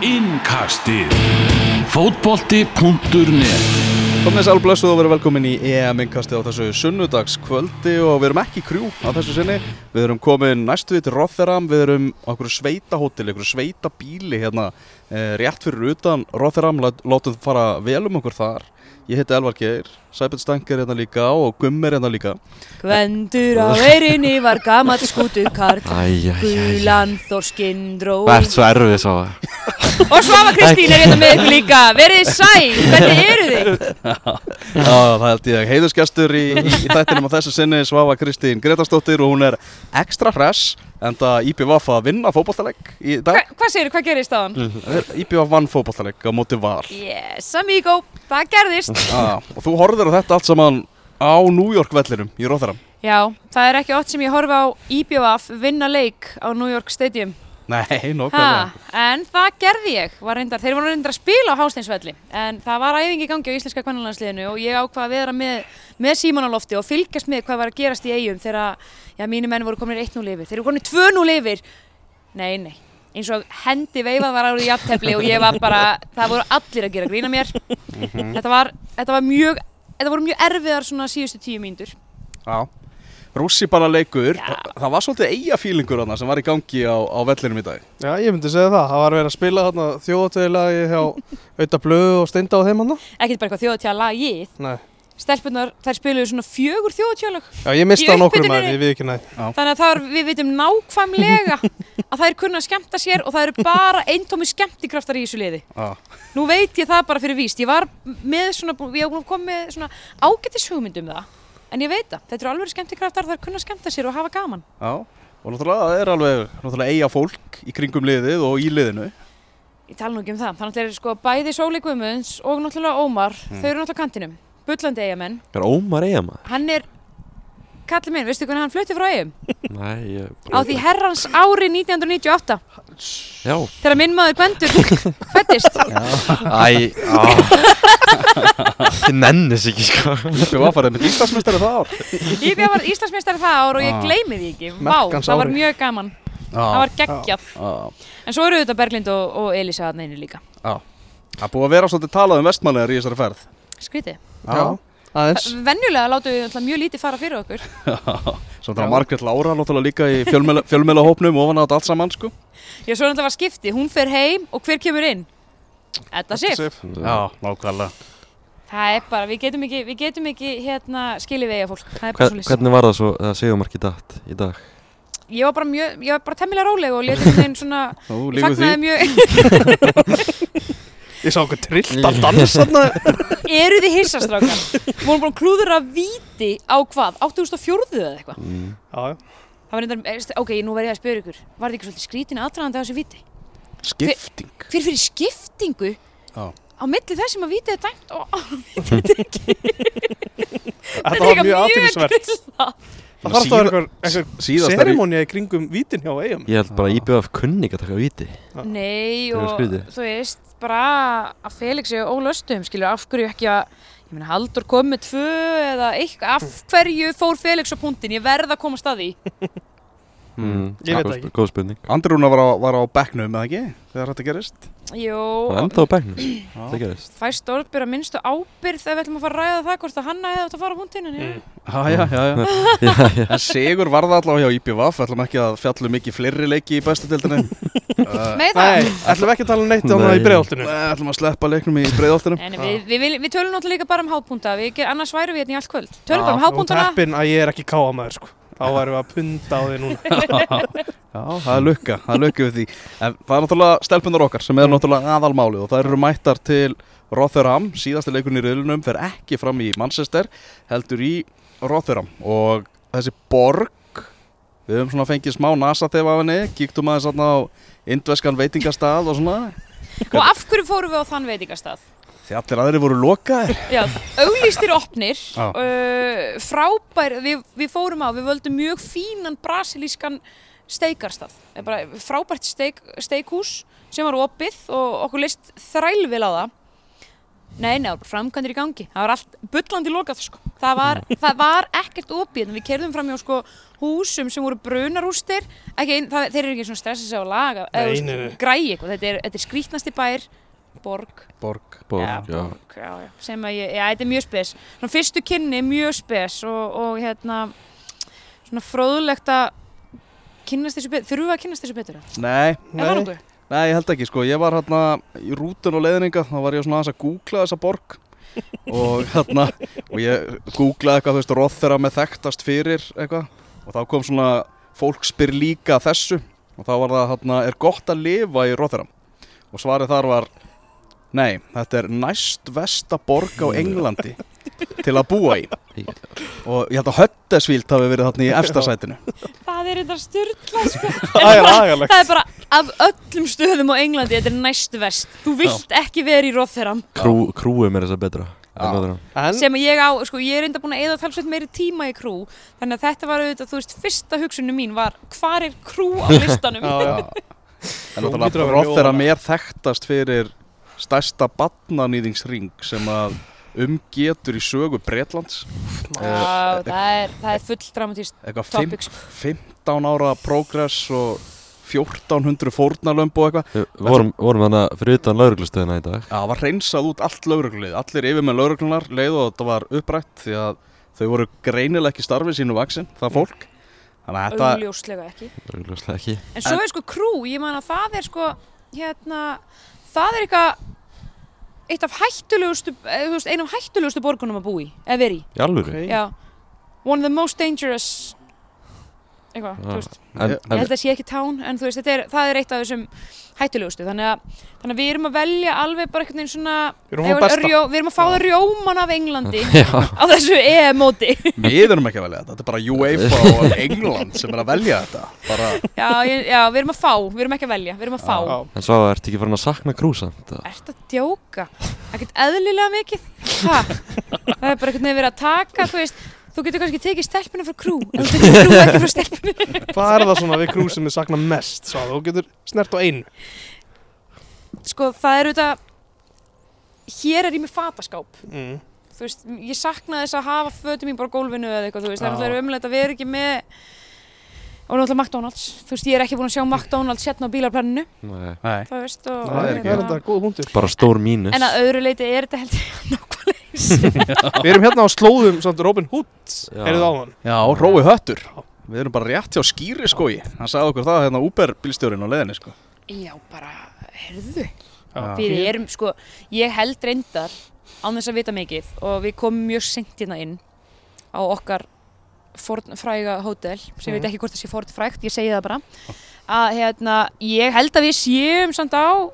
Innkastið Fótbolti.net Komið þess alblessuð og verið velkomin í EM-inkasti á þessu sunnudagskvöldi og við erum ekki krjú á þessu sinni. Við erum komin næstu við til Rotherham, við erum á einhverju sveitahóteli, einhverju sveitabíli hérna eh, rétt fyrir utan Lát- látum fara vel um okkur þar. Ég heiti Elvar Geir, Sæbjörn Stank er hérna líka og Gumm er hérna líka. Gvendur á veirinni var gamall skútu Æjæjæj Gulan þorskinn dró ert svo erfið svo Og Svava Kristín er hérna með ykkur líka. Verið sæl, hvernig eru þið? Já, það held ég. Heiðusgestur í, í, í þættinum á þessu sinni, Svava Kristín Gretarsdóttir og hún er ekstra hress enda IPVF að vinna fótballtalegg í dag. Hva, hvað segir hvað gerist á hann? IPVF vann fótballtalegg á móti var. Yes, amigo, það gerðist Já, og þú horfður á þetta allt saman á New York vellinum í Rotherham. Já, það er ekki oft sem ég horfi á IBF vinna leik á New York Stadium Nei, nokkvæmlega. En það gerði ég. Var reyndar, Þeir voru reyndar að spila á Hásteinsvelli. En það var æfingi í gangi á íslenska kvennalandsliðinu Og ég ákvað að vera með, með síman á lofti Og fylgjast með hvað var að gerast í eigum Þegar já, mínu menn voru komin 1-0 yfir. Þeir eru komin 2-0 yfir. Nei, nei. Eins og hendi veifað var árið í aftefli og ég var bara, það voru allir að gera grína mér. Þetta, var, þetta var mjög þetta voru mjög erfiðar svona síðustu tíu mínútur. Já. Rússi bara leikur. Já. Það var svolítið eigafílingur þarna sem var í gangi á, á vellinum í dag. Já, ég myndi segja það. Það var verið að spila þarna þjóðatöðilagi hjá Auta Blöð og Steinda á þeim hann. ekkert bara eitthvað þjóðatjála lagið Nei. stelpunar, þær spiluðu svona fjögur þjóðatjálög Já, ég misti Í það nokkur upphituninni? maður, ég við ekki næ. þannig að það er, við vitum nákvæmlega að það er kunna að skemmta sér og það eru bara eintómi skemmtikraftar í þessu liði Já. nú veit ég það bara fyrir víst það en ég veit það, þetta eru alveg skemmtikraftar það er kunna skemmta sér og hafa gaman Já. Og náttúrulega það er alveg náttúrulega eiga fólk í kringum liðið og í liðinu. ég tala nú ekki um það, þannig að er sko bæði Sóli Guðmunds og náttúrulega Ómar þau eru náttúrulega kantinum, bullandi eigamenn Er Ómar eiga maður? hann er kallið minn, veistu hvernig hann flutti frá eigum Nei, ég á því herrans ári 1998 Já. Þegar minn maður Gvendur fættist Æ, á. Ég nennis ekki sko. Við var farið með Íslandsmestari það ár. Íbjá var Íslandsmeistari það ár og ég Ah. gleymi því ekki. Vá, það var mjög gaman. Það var geggjað. En svo eru þetta Berglind og, og Elisa að neinu líka. Það búið að vera svolítið talað um vestmanlegar í þessari ferð. skrítið. Já. Aðeins. venjulega látum við mjög lítið fara fyrir okkur Svo það er Margrét Lára náttúrulega líka í fjölmiðla, fjölmiðlahópnum ofan á þetta allt saman sko. já, svo náttúrulega var skipti, hún fer heim og hver kemur inn? Edda Sif Já, nákvæmlega. það er bara, við getum ekki, við getum ekki hérna skilið vega fólk það er bara Hvern, svolítið Hvernig var það svo að Sigurmarki datt í dag? ég var bara mjög, ég var bara temmilega róleg og letið þeim svona Þú ég fagnaði mjög Ég sá okkur trillt að dansa eru þið hissastrákar við vorum bara klúður að víti á hvað 8004 eða eitthvað Mm. Það var eh, ok, nú verð ég að spyrja ykkur Var þetta ekki svolítið skrítin aðdraðandi á þessu viti? Skipting. Hver fyrir skiptingu Já. á milli þess sem að vitið er dæmt og vitið Þetta var mjög aðtilsvert. Það þarf það að vera einhver, er í- kringum vítin hjá eigum. Ég held bara að IBF kunni ekki að taka viti Nei er og þú veist bara að Felix er ólöstum skilur af hverju ekki að ég meina Haldur kom með tvö eða eitthvað af hverju fór Felix á punktin ég verð að komast að því mm. Ég veit það ekki. Góð spurning Andrúna var á, var á bekknum, eða ekki? Þegar þetta gerist. Jú, Það er enda á bekknum Það gerist fæst orðbyrða minnstu ábyrð ef við ætlum að fara að ræða það hvort að hanna hefði átt að fara á punktin en Mm. Já, já, já, já. Já, já En Sigur varða allavega hjá IPVF, ætlum ekki að fjallum mikið fleiri leiki í bestu dildinni. uh, Með það Nei, ætlum ekki að tala um neitt á hana Nei. í breiðoltinu. ætlum að sleppa leiknum í við, við tölum Þá værum við að punda á því núna. Já, það er lukka, það er lukka við því. En það er náttúrulega stelpunar okkar sem er náttúrulega aðalmálið og það eru mættar til Rotherham, síðasti leikurinn í riðlunum, fer ekki fram í Manchester, heldur í Rotherham og þessi borg, við höfum svona fengið smá nasa þegar af henni, kíktum aðeins þarna á indveskan veitingastað og svona, Og af hverju fórum við á þann veitingastað? Því allir aðri voru lokaðir. Já, auglýstir opnir, Já. uh, frábær, við, við fórum á, við völdum mjög fínan brasilískan steikarstað. Eh, Bara frábært steik, steikhús sem var opið og okkur leist þrælvel á það. Nei, bara framkvæmdir í gangi. Það var allt bullandi lokað, sko. Það var, það var ekkert opið. en Við kerðum fram hjá, sko, húsum sem voru brunarústir. Ekki, það, þeir eru ekki svona stressað sig á laga, eða, veist, græi eitthvað. Þetta er, er skrítnasti bær, borg, Borg Borg, já, já. borg, já, já. Sem að ég, já, þetta er mjög spes. Svona fyrstu kynni, mjög spes og, og hérna, svona fróðulegt að kynnast þessu betur. Þurfum við að kynnast þessu betur? Nei, Er nokkuð? nei, ég held ekki sko Ég var hérna í rútun og leiðninga þá var ég svona aðeins að googla þessa borg og hérna og ég googlaði eitthvað, þú veist, Rothera með þekktast fyrir eitthvað og þá kom svona fólk spyr líka þessu og þá var það hérna, er gott að lifa í Rothera og svarið þar var nei, þetta er næst vesta borg á Englandi til að búa í og ég held að Höttesvíld hafi verið þarna í efstasætinu Það er þetta styrla, sko. Það er. Það er bara af öllum stöðum á Englandi, þetta er næst vest. Þú vilt ekki vera í Rothera. Krú, krúið mér þess að betra Já. en sem ég á, sko, ég er enda búin að eða talsveit meiri tíma í krú þannig að þetta var auðvitað, þú veist, fyrsta hugsunum mín var hvar er krú á listanum já, já. En Þú hlýtur að náttúrulega óánægð. mér þekktast fyrir stærsta batnanýðingsring sem að umgetur í sögu Bretlands. Já, það er, það er full dramatíst eitthvað fimm- topic sko. 15 ára progress og 1400 fórnalömb og eitthvað. Við vorum, vorum þannig fyrir utan lauruglustöðina í dag. Já, það var reynsað út allt lauruglið allir yfir með lauruglunar leið og þetta var upprætt því að þau voru greinilega ekki starfið sínu vaksin, það fólk. Þannig að þetta, augljóslega ekki. Ekki. En svo er sko krú, ég man að það er sko hérna, það er eitthvað eitt af hættulegustu eh, þú veist, ein af hættulegustu borgunum að búi eða veri, Í alvöru? Ok. já. One of the most dangerous eitthvað, Já. þú veist. En, Ég- held að sé ekki tán en þú veist, þetta er, það er eitt af þessum hættulegustu. Þannig að, þannig að við erum að velja alveg bara einhvern veginn svona Við að við erum að fá það rjóman af Englandi Já, á þessu EM-móti við erum ekki að velja þetta. Þetta er bara UEFA og England sem er að velja þetta. Bara, já, ég, já, við erum að fá, við erum ekki að velja. Við erum að fá, Já. en svo ertu ekki farin að sakna krúsamt ert að djóka? Ekkert eðlilega mikið? Ha? það er bara einhvern veginn verið að taka þú getur kannski tekið stelpuna frá krú en þú tekur krú ekki frá stelpuna Hvað er það svona við krú sem við sakna mest? Svo þú getur snert á einu. sko, það er auðvitað hér er ég með fataskáp Mm. þú veist, ég sakna þess að hafa fötum mín bara á gólfinu eða eitthvað, þú veist, það er alltaf umlega að vera ekki með og náttúrulega McDonalds, þú veist, ég er ekki búin að sjá McDonalds hérna á bílarplanninu, Nei. nei, þú veist, og Það er, er þetta góð punktur. Bara stór mínus en að öðru leiti er þetta heldur nákvæmlega eins. Við erum hérna á slóðum samt Robin Hood. Heyrðu á hann. já, Rói Höttur við erum bara rétt hjá skýri skói hann sagði okkur það hérna Uber bílstjórin á leiðinni sko. Já, bara, herðu, Já. við erum, sko, ég held reyndar án þess að vita mikið og við komum mjög sent hérna inn á okkar fræga hótel sem ég veit Mhm. ekki hvort það sé frægt, ég segi það bara að hérna, ég held að við séum samt á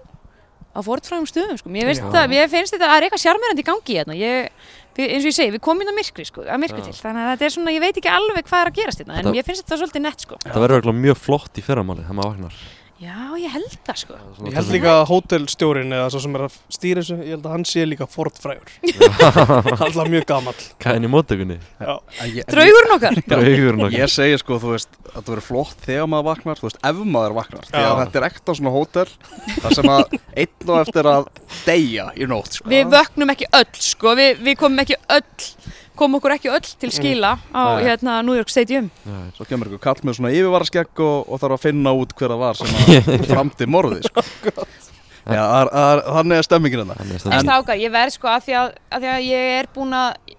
á Ford frægum stöðum, sko, mér þetta, mér finnst þetta að það er eitthvað sjarmerandi í gangi hérna, ég, eins og ég segi, við komum inn á myrkri, sko, að myrkri til, þannig að þetta er svona, ég veit ekki alveg hvað er að gerast hérna, en mér finnst þetta svolítið nett, sko. Það verður örugglega mjög flott í fyrramáli þegar maður vaknar Já, ég held það, sko. Ég held líka að hótelstjórin eða svo sem er að stýra þessu, ég held að hann sé líka Ford frægur. Alltaf mjög gamall. Hvað er í móttökunni? Já. En ég, Draugurinn okkar. Draugurinn okkar Ég segi sko, þú veist, að það verður flott þegar maður vaknar, þú veist, ef maður vaknar því að Já. þetta er ekta svona hótel þar sem að einn og eftir að deyja í nótt, sko Við vöknum ekki öll, sko, við, við komum ekki öll, komum okkur ekki öll til skila á Nei. hérna New York Stadium. Já, Svo kemur ykkur kall með svona yfirvaraskegg og, og þarf að finna út hver það var sem að framdi morði, sko Já, það er- það er- þannig er stemmingin hérna Þannig En að stáka, ég verð sko að því að, að því að ég er búin að,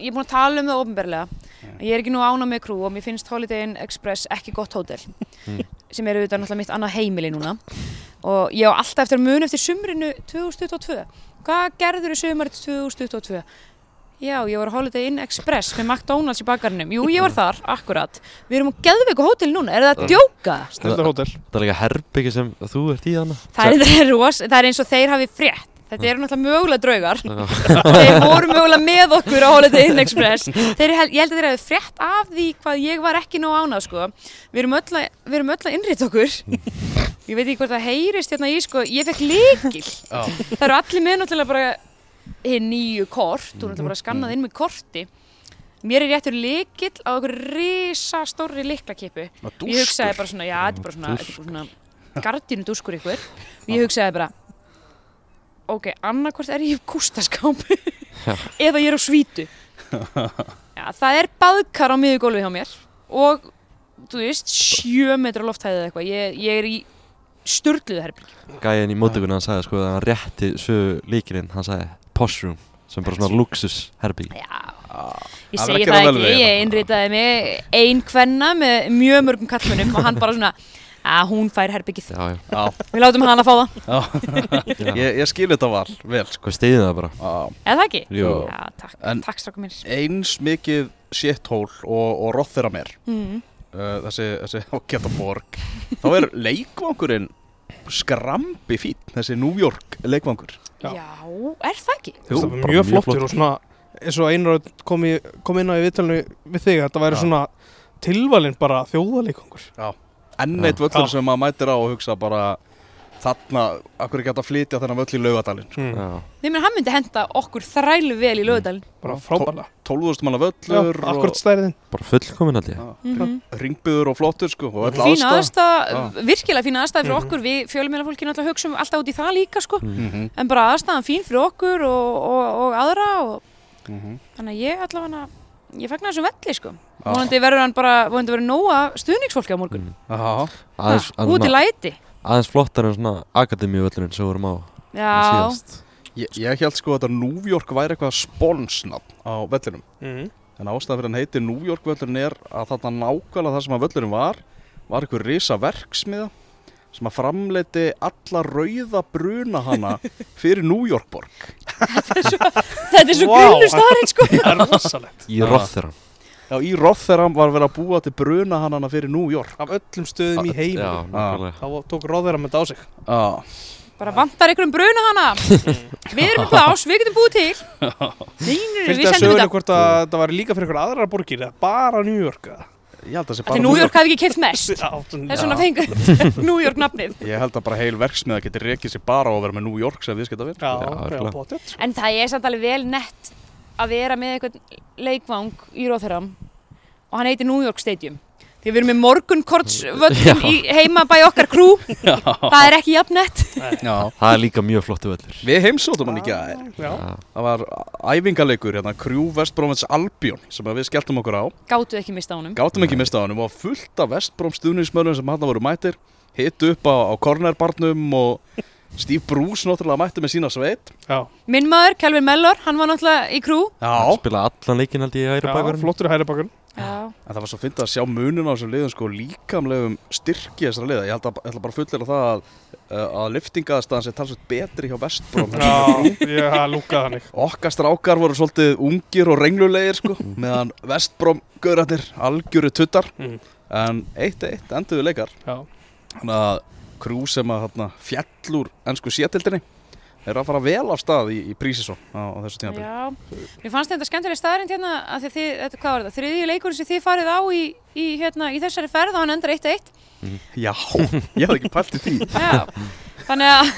ég er búin að tala um það ofnberlega. Ég er ekki nú ána með krú og mér finnst Holiday Inn Express ekki gott hótel, Mm. sem er auðvitað náttúrulega mitt annað heimili núna. Og ég á alltaf eftir að muna eftir sumrinu 2022. Hvað gerður í sumarið 2022? Já, ég var á Holiday Inn Express með McDonalds í bakarnum. Jú, ég var þar, akkurat. Við erum á geðveiku hótel núna, er það að djóka? Snildar hótel. Það er líka herbyggi sem þú ert í hana Það er, það er, er eins og þeir hafi frétt. Þetta eru náttúrulega mögulega draugar. Þeir voru mögulega með okkur á Holiday Inn Express þeir, ég held að þeir hefði frétt af því hvað ég var ekki nóg ánað sko. við erum öll að, við erum öll að innrýta okkur ég veit ekki hvort það heyrist hérna í sko. ég fekk líkil Já. það eru allir með náttúrulega bara hinn nýju kort, þú er náttúrulega bara skannað inn með korti. Mér er réttur líkil á einhver risa stóri liklakipu ég hugsaði bara svona, já, þetta er bara svona, þetta er bara svona gardínu dúskur ykkur. Og ég hugsaði bara ok, annarkvort er ég í kústaskáp Já. eða ég er á svítu. Já, það er baðkar á miðugólfi hjá mér og, þú veist, sjö metra lofthæðið eitthvað. Ég, ég er í sturluðu herbyggi Gæinn í mótökunni hann sagði sko að hann rétti sögu líkirinn, hann sagði posh room sem bara svona luxus Ah, ég segi það ekki, ég þetta. innritaði mig ein kvenna með mjög mörgum kallmönnum og hann bara svona að hún fær herbyggið, Já, já, Já, við látum hann að fá það já. já. Ég, ég skil þetta val, vel sko. Hvað stiðið það bara? Já. eða það ekki? Jú. Já, takk, En- takk strákum mér Eins mikið shithól og, og rothera mér mm. Uh, þessi, þessi ágæta borg þá er leikvangurinn skrambi fín, þessi New York leikvangur Já. Já, er það ekki? Veist, það mjög mjög flottur flottur. og svona eins og einar kom, í, kom inn á í viðtalinu við þig að þetta væri Já. svona tilvalinn bara þjóðaleikangur enn Já. eitt völlur Já. sem maður mætir á og hugsa bara þarna, akkur ekki hægt að flytja þennan völl í laugadalinn mm. Já, Nei, menn hann myndi henda okkur þrælu vel í lögadalinn bara Já, frábæla 12.000 manna Já, völlur akkurat stæriðin bara fullkomin held ég. Mm -hmm. ringbyður og flottur sko og öll Fína aðstæða, virkilega fína aðstæða fyrir Mhm. okkur. Við fjölumilafólki náttúrulega hugsaum alltaf út í það líka sko. Mhm, En bara aðstæðan fín fyrir okkur og, og, og aðra og mhm. Þannig að ég allavega Ég fagnar þessum velli sko. Já. Vonandi verður hann bara, vonandi verður nóga stuðningsfólki á morgun. Mm. Já, Úti aðeins, læti aðeins flottar en svona akademíuvöllurinn sem við vorum á Já, ég, ég held sko að þetta New York væri eitthvað sponsnafn á vellinum mm. en ástæðan fyrir hann heitir New York völlurinn er að þarna nákvæmlega það sem að völlurinn var var einhver risa verksmiða sem að framleiti alla rauða bruna hana fyrir New York borg þetta er svo Vá. wow. grunnu staðarinn sko það er rosalegt Í Já. Já, í Rotheram var verið að búa til bruna hana fyrir New York. Af öllum stöðum í heim Já, þá tók að mynda á sig. Já, Bara vantar einhverjum bruna hana Við erum með bás, við getum búið til. Nei, nei, nei, Fylgdi við að sendum söguna þetta hvort að það var líka fyrir einhver aðrar borgir eða bara New York eða? ég held að það sé Þetta bara er New York hafi ekki keift mest Já, Það er svona fengur New York nafnið. Ég held að bara heil verksmiða getur rekið sér bara á að vera með New York sem viðskipta við Já, Já, já, pottet En það er samt alveg vel nett að vera með eitthvað leikvang í Róþuram og hann heitir New York Stadium. Því við erum með morgunkortsvöllum í heimabæ okkar krú það er ekki jafn nett. Já, Það er líka mjög flottu völlur. Við heimsóttum hann ekki að Já, Já, Það var æfingaleikur hérna, Crew Westbromwich Albion sem að við skelltum okkur á. Gátu ekki mista honum. Gátum ekki mista á honum og fullt af Westbrom stuðnismörnum sem hann voru mættir Hitt upp á, á cornerbarnum og Steve Bruce náttúrulega mætti með sína sveit. Já, Minn maður, Kelvin Mellor, hann var náttúrulega í krú Já, spila allan leikin held ég í hægri já bakverðin flottur hæri bakgrunn Já, en það var svo fyndið að sjá munin á þessum liðum sko líkamlegum styrki þessara liða. Ég held að, ég ætla bara að fullera það að, uh, að liftingaðastæðan sé talsveit betri hjá Westbrom Já, ég hafa lúkað þannig. Okkar strákar voru svolítið ungir og renglulegir sko meðan Westbrom gaurarnir algjöru tuttar. Mm. en 1-1 enduðu leikar. Já, þannig að krú sem að hérna, fjall úr ennsku sétildinni er að fara vel af stað í, í prísisón á, á þessu tímabili. Já Mér fannst þetta skemmtileg staðarind hérna að þið, þetta, hvað var þetta, þriðji leikur sem þið farið á í, í, hérna, í þessari ferð og hann endar 1-1 Já, ég hafði ekki pælt í því. Já, þannig að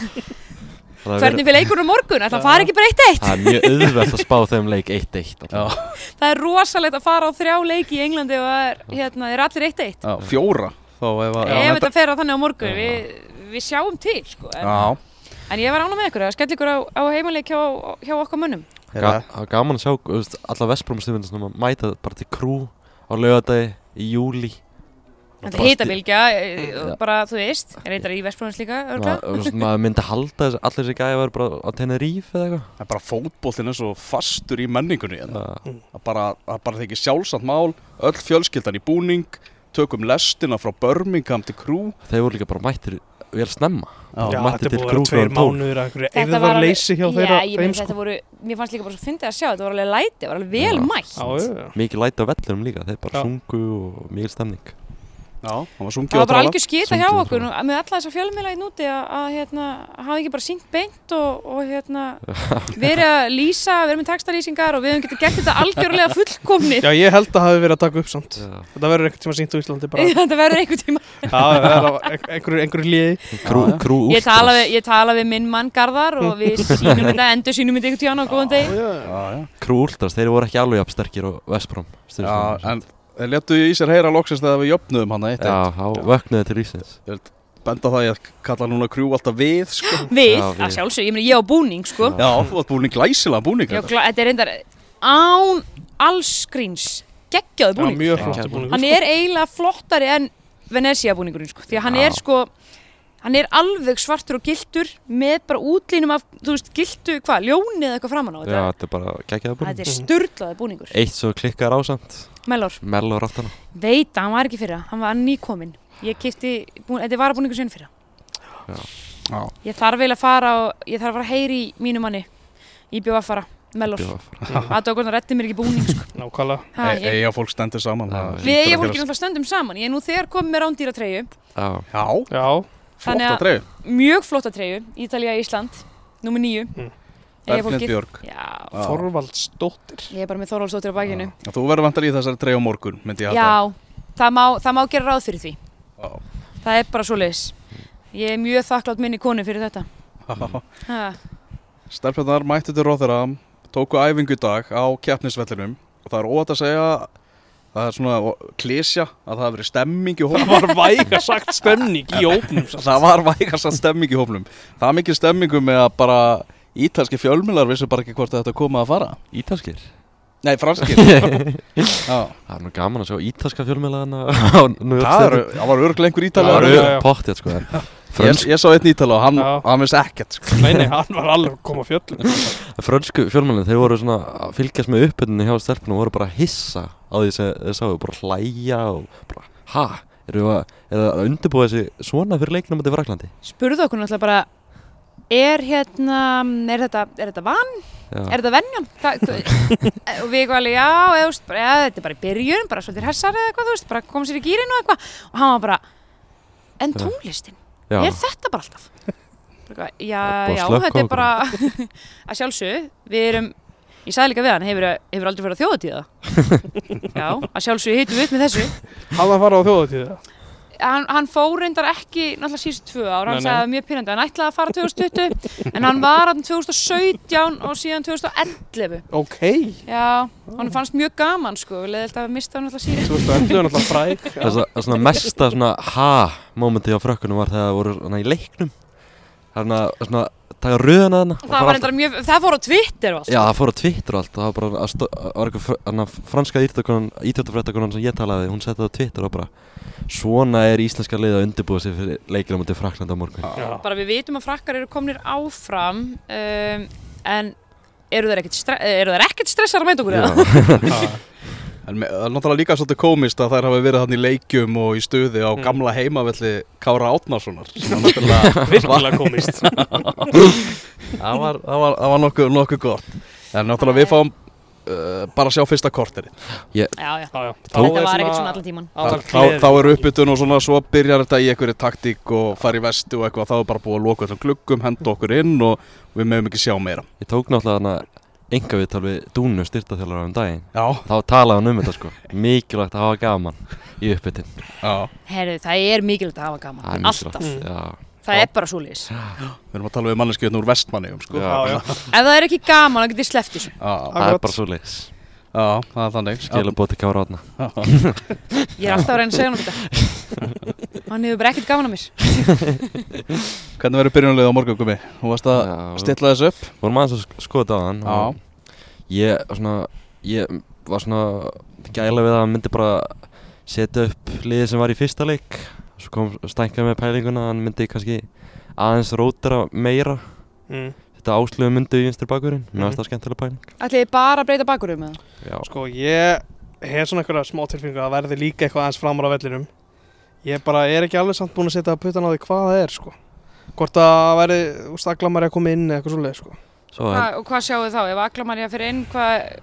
er hvernig fyrir leikur á morgun, ætla að fara ekki bara 1-1 Það er mjög auðvelt að spá þeim leik 1-1 Já, Það er rosalegt að fara á þrjá leiki í Englandi og það er, hérna, eru allir 1-1 já, fjóra þá ef að Ef þetta fer á þannig á morgun, við, við sjáum til sko. en, Já, en ég var ána með ykkur að skella ykkur á, á heimaleik hjá, hjá okkar mönnum. Ga það var gaman að sjá alla að mæta bara til krú á laugadagi í júli Þetta er hitabilgja, bara þú veist, er eitthvað í Vestbróðins líka, veist, maður myndi halda þess allir þessi gæði væri bara á Tenerife eða eitthvað. Það er bara fótbollin er svo fastur í menningunni hérna. Það bara, það bara þykir sjálfsamt mál öll fjölskyldan í búning tökum lestina frá Birmingham til krú þeir voru líka bara mættir vel snemma. Já, Já, mætti þetta er til mánuður að einhverju Þetta var eðvarleysi hjá þeirra Já, ég þeim meina sko. þetta voru, mér fannst líka bara svo fyndið að sjá, þetta voru alveg læti, þetta var alveg vel Já. mætt. Já, já, já. mikið læti á vellinum líka þeir bara Já. sungu og mikil stemning Já, hann var sungið Það var bara algjör skita hjá okkur nú, með alla þessa fjölmiðla í núti að, að hérna, hafa ekki bara syngt beint og, og hérna, verið að lýsa, verið með textalýsingar og við höfum getið gert þetta algjörlega fullkomni. Já, ég held að hafi verið að taka upp samt Já. Þetta verður einhvern tíma sínt á Íslandi bara þetta verður einhver tíma. Er einhverju, liði krú, Já. krú Ég tala, við, tala við minn mann Garðar og við sínum þetta, endur sínum þetta einhvern tíðan á góðan degi. Já, Já, já, krú últras, þeir voru ekki alveg jafn sterkir og Vestbróm já en þeir letu í sér heyra loksins þegar við jöfnuðum hann eitt já, þá vöknuði til Ísins Ég held benda það ég kalla núna krjú alltaf við sko. Við, Já, við. að sjálfsög, ég meina ég á búning sko Já, þú átt búin glæsilega búning Já, þetta. gla- Þetta er reyndar án alls gríns geggjaði Já, búning mjög Já. flott búningur. Hann er eiginlega flottari en Venecia búningurinn sko Því að hann Já. er sko Hann er alveg svartur og giltur með bara útlínum af, þú veist, giltu, hvað, ljóni eða eitthvað framan á Já, þetta. þetta er bara geggjaða búin Þetta er sturlaði búningur. Eitt svo klikkar ásamt Mellor, Mellor áttana veit að hann var ekki fyrra, hann var nýkominn. Ég kipti, þetta er varabúningur sinn fyrra. Já. Ég þarf vel að fara og ég þarf að fara að heyri í mínu manni. Í bjóðafara, Mellor. Það tók hann að reddi mér ekki búning, sko. Nákvæmlega. E- Eiga fólk stendur saman Já, við við hlýtur er flotta treyju Mjög flotta treyju, Ítalía, Ísland, númer nýju. Mm. Berglind Björg. Þorvaldsdóttir. ég er bara með Þorvaldsdóttir á bakinu. Já, Þú verður vantar í þessari treyju á morgun myndi ég halda Já, það má, það má gera ráð fyrir því. Já. Það er bara svo leiðis. Ég er mjög þakklátt minni konu fyrir þetta. Ha, Stelpjarnar mættu til Róþuram tóku æfingu í dag á keppnisvellinum og það er óvægt að segja það er svona klísja að það hafi verið stemming í Það hófnum var væga sagt stemning í ópnum. samt. það var vægast að stemming í hófnum það er mikil stemmingu með að bara ítalski fjölmilar vissu bara ekki hvort þetta koma að fara. Ítalskir? Nei, franskir. Já, Það er nú gaman að sjá ítalska York það, það var örglega einhver Já, Það ítalega var já. pottið sko en ég, Frönsk, ég sá einn ítala og hann, hann vissi ekkert sko. Nei, nei, hann var alveg að koma fjöllum. frönsku fjölmiðlinn þeir voru svona að fylgjast með uppbytunni hjá stelpunum og voru bara að hissa á því sem þeir sáu bara hlæja og bara ha, eru það er að undirbúa þessi svona fyrir leiknum á Fraklandi spurðu okkur náttúrulega bara, er hérna, er þetta, er þetta van? Já, Er þetta hva, og við eitthvað alveg, já, eða, veist, bara, ja, þetta er bara í byrjun, bara svolítið hessar eða eitthvað, þú veist, bara koma sér í gýrin og eitthvað. Og hann var bara, en tónlistin, já, er þetta bara alltaf? Já, er já, þetta er bara, að sjálfsög, við erum, ég sagði líka við hann, hefur, hefur aldrei farið á þjóðatíða? já, að sjálfsög hittum við upp með þessu. Hann var að fara á þjóðatíða. Hann, hann fór reyndar ekki náttúrulega síðust tvö ár, hann sagði mjög pyrrandi, hann ætlaði að fara 2020 en hann var hann 2017 og síðan 2011 Ok. Já, hann fannst mjög gaman sko, við leiðilt að mista hann alltaf síðan 2011 er náttúrulega fræk. Það er svona- svona mesta svona ha momenti á frökkunum var þegar það voru svona í leiknum. Þannig að svona taka röðuna þarna. Og Það alltaf- mjög, það fór á Twitter og allt. Já, það fór á Twitter og allt. Það var bara að stó, að var eitthvað fr- þarna franska íþjóttafrættakonan sem ég talaði Hún setti það á Twitter og bara Svona er íslenska liða að undirbúa sig fyrir leikina mútið Frakland á morgun. Já. Bara við vitum að frakkar eru komnir áfram um, en eru þeir ekkert, stre eru þeir ekkert stressar að mæta okkur eða? en það er náttúrulega líka svolítið komist að þær hafi verið þannig í leikjum og í stuði á Mm. gamla heimavelli Kára Átnarssonar Virkilega komist. það var, það var, það var nokkuð, nokkuð gott. En náttúrulega við fáum uh, bara að sjá fyrsta korteri Já, já, Já, já. Þá þetta var ekkert svona allan tíman aðal þá, þá er uppbytun og svona svo byrjar þetta í einhverju taktík og fara í vestu og eitthvað þá er bara búið að loka þessum gluggum, henda okkur inn og við meðum ekki sjá meira. Ég tók náttúrulega þarna enga viðtal við Dúnu styrtaþjálfur um daginn. Já, Þá talaði hann um þetta sko. Mikilvægt að hafa gaman í uppbytun. Já, Herru, það er mikilvægt að hafa Það gaman, alltaf. mikilvægt Já, Það er bara svoleiðis. Við erum að tala við manneskjöðn úr vestmanni sko. Já. Já, já. Ef það er ekki gaman, þá getið sleppt þessu. Já, það er bara svo leiðis já, það er þannig. Skilja bóti kára átna Ég er alltaf að reyna að segja hann um þetta. Hann hefur bara ekkert gaman á mér. Hvernig verður byrjunlega á morgun komi? Þú varst að stilla þessu upp? Vorum aðeins að sk- skoða þetta á hann Já, Ég var svona Ég var svona Gæla við að hann myndi bara Setja upp liðið sem var í fyrsta leik. Svo kom stækka með pælinguna að Hann myndi kannski aðeins rótera meira. Mm. Þetta áslöfu myndi í vinstri bakurinn Mér Mhm. varst það skemmtilega pæling Ætli þið bara að breyta bakurum með það? Já, Sko, ég hef svona einhverja smá tilfinningu að það verði líka eitthvað aðeins framar á vellinum. Ég bara er ekki alveg samt búinn að setja puttan á því hvað það er, sko. Hvort það verði, þú veist, aglamari að koma inn eða eitthvað svoleið, sko. svo Hva, og hvað sjáu þá? Ef Aklamarja fyrir inn, hvað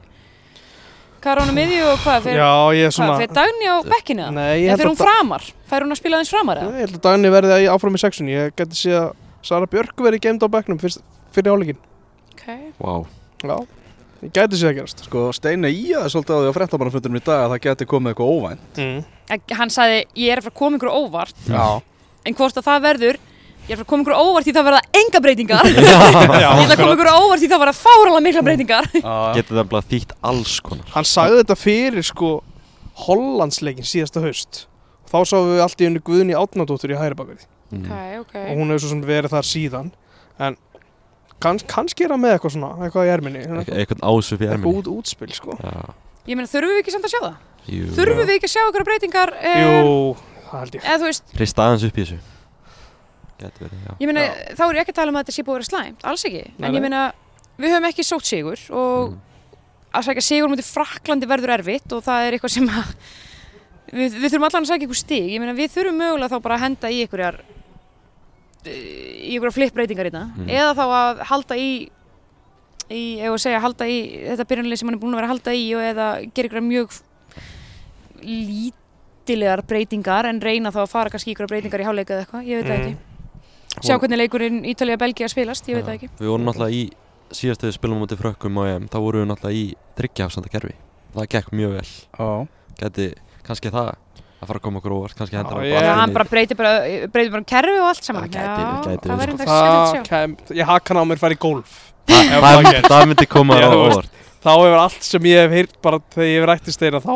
Hvað er hún á miðju og hvað? Fyrir, Já, ég er hvað, svona... fyrir Dagni á bekkinu það? Nei, ég Eða held fyrir að hún framar? Fær hún að spila aðeins framar eða? Ég held að Dagni verði áfram í sexun. Ég geti sé að Sara Björk verði gemd á bekknum fyrst, fyrir áleikin. Okay. Vá Já, ég geti sé að gerast. sko Steini í að svolítið á því á fréttamannafundunum í dag að það geti komið eitthvað óvænt Mm. Hann sagði, ég er að fara að koma ykkur óvart Já, En hvort að það verður Ég er að fara að koma ykkur óvart því það verða enga breytingar Ég Já, ætla að koma ykkur óvart því það verða fáralega mikla breytingar já, Getur það bara þýtt alls konar Hann sagði þetta fyrir, sko, Hollandsleikin síðasta haust. Þá sáum við allt í unni Guðni Átnadóttur í hægri bakverði. Mm. Ok, ok. og hún hefur svo sem verið þar síðan en kanns, kannski er hann með eitthvað svona eitthvað í erminni Eit- Eitthvað ásvip í eitthvað erminni út, útspil sko Já, Ég meina, þurfum við ekki samt að sjá það? jú Þurfum við ekki að sjá okkur breytingar? eh, Jú, það held ég Eða þú veist, Hrista aðeins upp í þessu Gæti verið, já ég meina, Já. þá er ég ekki að tala um að þetta sé búið að vera slæmt, alls ekki. Nei, en ég meina, við höfum ekki sótt sigur og Mm. að sækja sigur mútið Fraklandi verður erfitt og það er eitthvað sem að við, við í einhverjar flippbreytingar í það Mm. eða þá að halda í í, ef að segja, halda í þetta byrjanlið sem hann er búin að vera að halda í og eða gera ykkur mjög lítilegar breytingar en reyna þá að fara kannski í ykkur breytingar í hálfleika eða eitthvað, ég veit það Mm. ekki sjá hvernig leikurinn Ítalía-Belgia spilast, ég veit það Já. ekki Við vorum náttúrulega í síðastuðu spilum mútið frökkum EM Þá vorum við náttúrulega í þryggjafsanda kerfi Það gekk mjög vel Já, Gæti kannski það að fara að koma okkur óvart Kannski Já, hendur ég- Já, aftur hann bara breytir bara, breytir bara um kerfi og allt saman Það gæti- gæti það verið, væri sko. þetta skemmtilegt að það sjá kem, ég hakan á mér fara í golf Það- Ef það- það gerist. Það myndi koma Já, á þú veist. óvart þá hefur allt sem ég hef heyrt bara þegar ég hef rætti steina þá,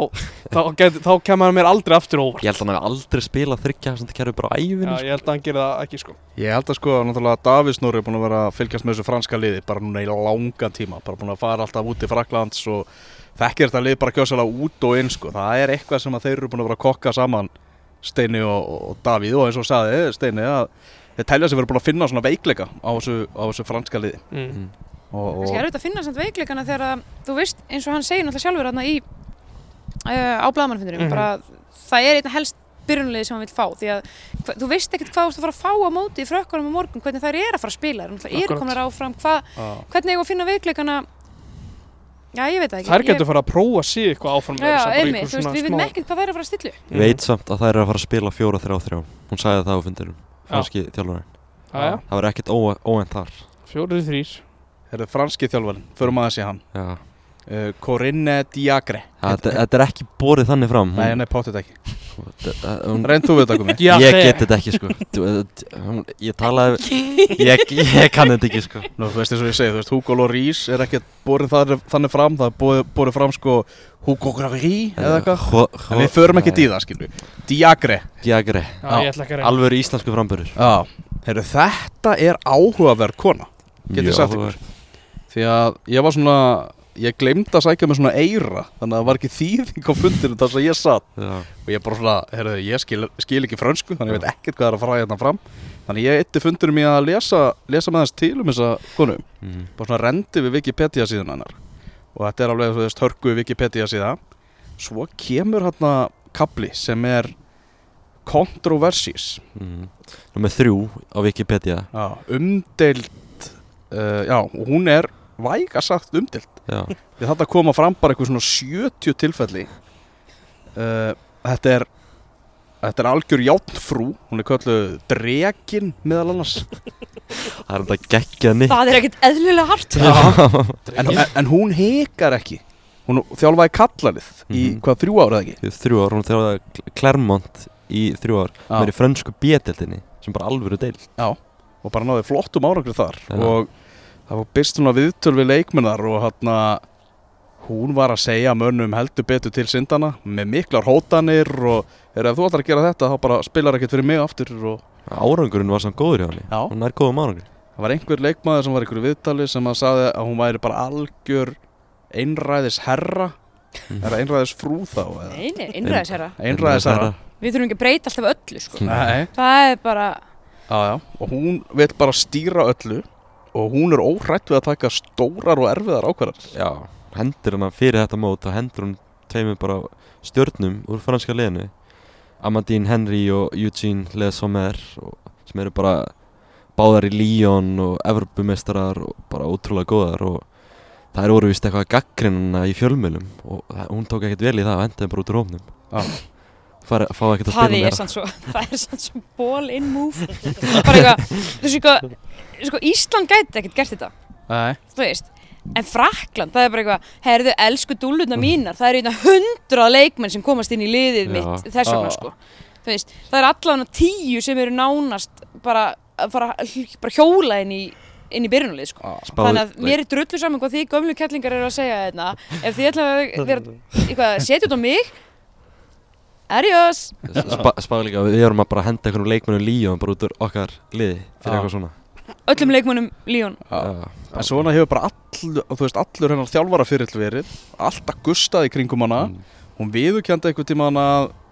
þá, get, þá kemur hann mér aldrei aftur óvart Ég held að hann hefði aldrei spilað þryggjafsanda kerfi bara á ævinni Já, sko. ég held að hann gerir það ekki sko Ég held að sko að náttúrulega Davís Nóri er búin að vera að fylgjast með þessu franska liði bara núna í langa tíma, bara búin að fara alltaf út í Fraklands og þekkir þetta lið bara kjósalega út og inn sko. Það er eitthvað sem að þeir eru búin að vera að kokka saman Steini og, og Davíð og eins og sagði Steini að þeir telja sig verið búin að finna svona veikleika á þessu, á þessu franska liði mm. Mm. og, Kannski og, erfitt að finna samt veikleikana þegar að, þú veist, eins og hann segir náttúrulega sjálfur hérna í uh, á blaðmannfundinum, Mhm. bara það er einna helst byrjunliði sem hann vil fá því að hva, þú veist ekkert hvað þú ert að fara að fá á móti í frökkunum á morgun, hvernig þær eru að fara að spila þær náttúrulega eru Akkurat. komnar áfram, hva, á, hvernig að finna veikleikana Já, ég veit það ekki. Þær Ég- getur fara að prófa sig eitthvað áfram með Já, þess að bara einmitt, einhver þú veist, svona við veitum smá- ekkert hvað þær eru að fara að stillu Ég veit samt að það er að fara að spila 4-3-3 Hún sagði það á fundirum Já. Franski Já, já, Það var ekkert óvænt þar. Fjórið þrýr Herðu, franski þjálfarinn, förum aðeins í hann. Já. Uh, Corinne Diagre. Þetta, er ekki borið þannig fram. Nei, nei, potið ekki. Reynd þú við þetta komið Ég þegar- get þetta ekki sko. Þú- hún- Ég talaði ég, ég kann þetta ekki sko. Nú, þú veist eins og ég segi, þú veist, Hugo Lloris er ekkert borin þar, þannig fram, það er borið, borið fram sko Hugo Grari eða eitthvað. En við förum ekki í það, skilur Diagre. Diagre. Já, ég ætla ekki að reyna. Alvöru íslensku heyrðu, þetta er áhugaverð kona Get ég sagt ykkur? Því að ég var svona, ég glemd að sækja með svona eira Þannig að það var ekki þýðing á fundinu þar sem ég satt Já, Og ég bara svona, heyrðu, ég skil, skil ekki frönsku Þannig ég veit ekkert hvað er að fara hérna fram. Þannig ég eitti fundinum í að lesa, lesa með þess til um þessa konu. Mm. bara svona rendi við Wikipedia síðan hennar. Og þetta er alveg þú veist hörku Wikipedia síða. Svo kemur hérna kapli sem er controversies mm. Númer þrjú á Wikipedia. Já, umdeild uh, já, og hún er væga sagt umdeild Já, við þetta koma fram bara eitthvað svona 70 tilfelli. Uh, þetta er þetta er algjör játnfrú hún er kölluð Drekin meðal annars. Það er þetta geggjað nýtt Það er ekkert eðlilega hart. En, en, en hún hekar ekki. Hún þjálfaði kallalið í Mhm. hvað þrjú ára eða ekki? Þrjú ár, hún þjálfaði Clermont í þrjú ár Já. Mér í frönsku B-deltinni sem bara alvöru deil og bara náði flottum árangri þar. Já. og það var byrst svona viðtöl við leikmennar og hann hún var að segja mönnum heldur betur til syndana með miklar hótanir og er ef þú ætlar að gera þetta þá bara spilar ekkert fyrir mig aftur og Árangurinn var samt góður hjá henni Já. Hún er góðum árangur það var einhver leikmaður sem var einhverju viðtali sem að sagði að hún væri bara algjör einræðis herra Mm. er það einræðis frú þá eða? Nei, nei, innræðis herra einræðis herra Við þurfum ekki að breyta alltaf öllu sko. Nei, Það er bara já, já. og hún vil bara stýra öllu og hún er óhrætt við að taka stórar og erfiðar ákvarðar Já, hendur hana fyrir þetta mót og hendur hún tveimur bara stjörnum úr franska liðinu. Amandine Henry og Eugene Le Sommer og, sem eru bara báðar í Lyon og Evropumestrar og bara ótrúlega góðar og það er voru vist eitthvað gaggrinna í fjölmjölum og hún tók ekkert vel í það og hendaði bara út úr hófnum Já. Fara, fá ekkert að Það spila er sann svo Það er sann svo ball in move Bara eitthvað Þú veist eitthvað Sko Ísland gæti ekkert gert þetta Nei, Þú veist En Frakland, það er bara eitthvað, herðu, elsku dúlluna mínar, það er einna hundra leikmenn sem komast inn í liðið Já. mitt þess vegna, sko. Þú veist, það er allavega tíu sem eru nánast bara að fara bara hjóla inn í, inn í byrjunulið, sko. Spáðu- Þannig að mér er drullu saman hvað þið gömlu kettlingar eru að segja þetta. Ef þið ætla að vera, eitthvað, setja út á mig, Adiós. Spa, Spá líka, við erum að bara henda einhvern leikmennum líjum bara út úr okkar liði fyrir eitthvað svona. Öllum leikmönnum Líón Já. En svona hefur bara all, þú veist, allur hennar þjálfara fyrirl verið Alltaf gustað í kringum hana. Mm. Hún viðurkendi einhvern tíma hana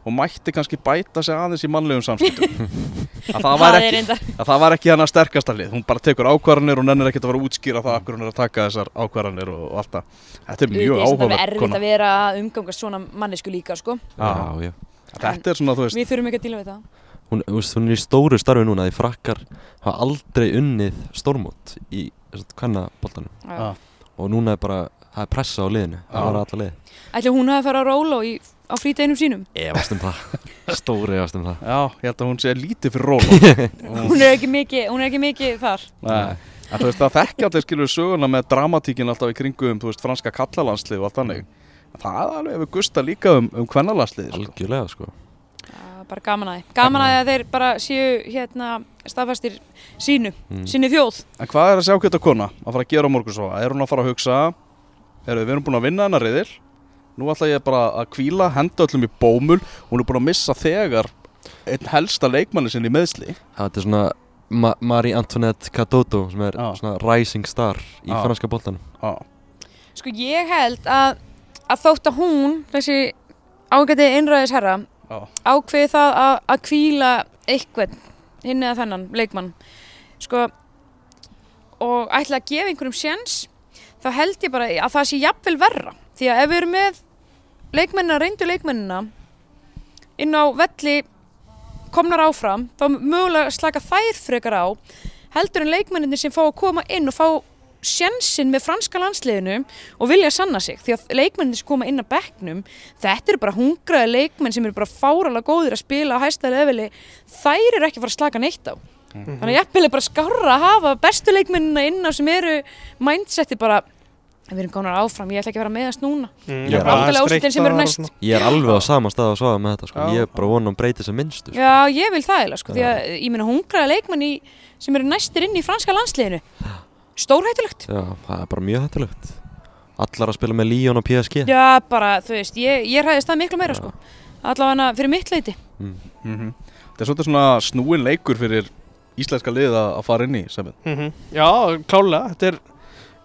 og mætti kannski bæta sig aðeins í mannlegum samskiptum. Að það var er ekki, reyndar að það var ekki hennar sterkasta lið. Hún bara tekur ákvarðanir og nennir ekkert að að útskýra það akkur hún er að taka þessar ákvarðanir og, og allt það. Þetta er mjög Auðvitað er þetta áhugaverð erfitt að vera að umgangast svona mannesku líka sko. Já, já. þetta er svona, þú veist Við þurfum ekki að díla við það. Hún, hún er í stóru starfi núna því frakkar hafa aldrei unnið stórmót í kvennaboltanum. Já. og núna er bara, það er pressa á liðinu það var alla lið Ætli hún hafi farið að róla í, á fríteginum sínum? Efast um það. Stóri efast um það. Já, ég held að hún sé lítið fyrir róla Hún er ekki mikið, hún er ekki mikið þar. Nei, en þú veist það þekki allir skilur söguna með dramatíkin alltaf í kringum þú veist franska kallalandslið og allt þannig. Það er alveg við gusta líka um, um kvennalandslið sko. Algjörlega sko. Já, bara gaman að þið gaman að þið að þeir bara séu hérna staðfastir sínu, Mm. sinni þjóð. En hvað er þessi ágæta kona að fara að gera á morgun svo? Er hún að fara að hugsa er við erum búin að vinna hennar reyðil nú ætla ég bara að kvíla, henda öllum í bómul. Hún er búin að missa þegar einn helsta leikmanni sinni í meðsli Þetta er svona Ma Marie Antoinette Cadoto sem er Já. svona rising star í Já. franska boltanum. Já, Sko ég held að, að þótt að hún, þessi ágæti einræðis herra, já, ákveði það að, að kvíla eitthvað hinn eða þennan leikmann. Sko og ætla að gefa einhverjum séns þá held ég bara að það sé jafnvel verra. Því að ef við erum með leikmennina, reyndu leikmennina inn á velli komnar áfram þá mögulega slaka þær frekar á heldur en leikmenninni sem fá að koma inn og fá sjensin með franska landsliðinu og vilja sanna sig því að leikmenninni sem koma inn að bekknum þetta eru bara hungraði leikmenn sem eru bara fáralega góðir að spila á hæsta leveli þær eru ekki að fara að slaka neitt á. Þannig að jafnvel er bara skárra að hafa bestu leikmennina inn á sem eru mindseti bara við erum konar áfram, ég ætla ekki að vera meðast núna. Mm, næst. svona. Ég er alveg á sama stað að svaða með þetta sko. Ég er bara vona að breyti sem minnstu sko. Já, ég vil það eða sko, því að ég meina hungraði leikmenn í, sem eru næstir inn í franska landsliðinu. Stórhættulegt. Já, það er bara mjög hættulegt. Allar að spila með Lyon og PSG Já, bara, þú veist, ég, ég ræðist það miklu meira sko. Allavega fyrir mitt leiti mm. mm þetta er svolítið svona snúin leikur fyrir íslenska lið að að fara inn í sem Mhm. Já, klálega, þetta er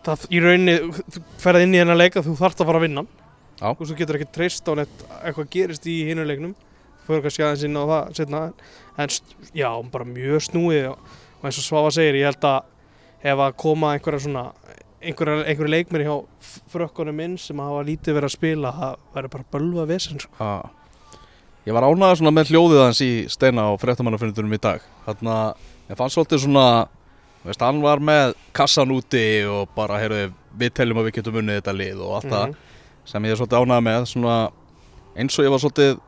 það í rauninni, þú ferð inn í hennar leika þú þarft að fara að vinna. Já. og þú getur ekki treyst á neitt eitthvað gerist í hinu leiknum þú fyrir kannski aðeins inn á það setna en já, bara mjög snúið og, eins og Svafa segir, ég held að ef að koma einhverja svona einhverja, einhverja leikmenn hjá frökkunum inn sem hafa lítið verið að spila það verður bara bölva vesen sko. Ég var svona með hljóðið hans í Steina á fréttamannafundunum í dag Þannig að ég fann svolítið svona veist, Hann var með kassan úti og bara, heyrðu, við teljum að við getum unnið þetta lið og allt það Mhm. sem ég er svolítið ánægður með svona, eins og ég var svolítið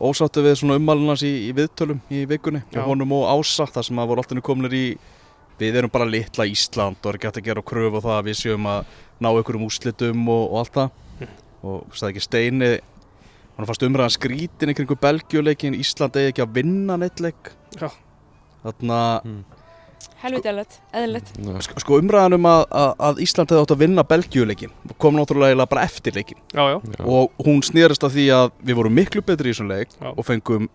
ósáttu við svona ummælunars í, í viðtölum í vikunni Já. og honum og Ása þar sem að voru alltaf kominir í við erum bara litla Ísland og er hægt að gera kröfu á það að við séum að ná einhverjum úrslitum og, og allt það og það ekki Steini hann fannst umræðan skrítin kringu Belgjuleikin Ísland eigi ekki að vinna neitt leik Já. Helviti eðlilegt Já. sko, sko umræðan um að, að, að Ísland hefði átt að vinna Belgjuleikin kom náttúrulega bara eftir leikin Já, já, og hún snýrist að því að við vorum miklu betri í þessum leik Já. og fengum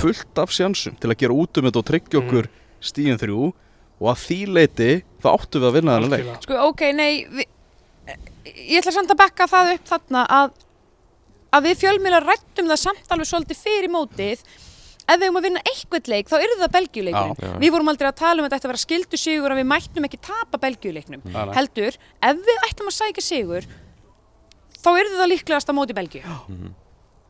fullt af sjansum til að gera út um þetta og tryggja okkur stíðin þrjú. Og að því leiti þá áttum við að vinna þennan leik. Sko, ok, nei vi, Ég ætla samt að bekka það upp þarna að, að við fjölmiðlar rættum það samt alveg svolítið fyrir mótið ef við höfum að vinna eitthvað leik þá eru það belgjuleikurinn. Já. Við vorum aldrei að tala um að þetta ætti að vera skildu sigur að við mættum ekki tapa belgjuleiknum. Nei. Heldur, ef við ættum að sækja sigur þá eru það líklegast að móti belgju.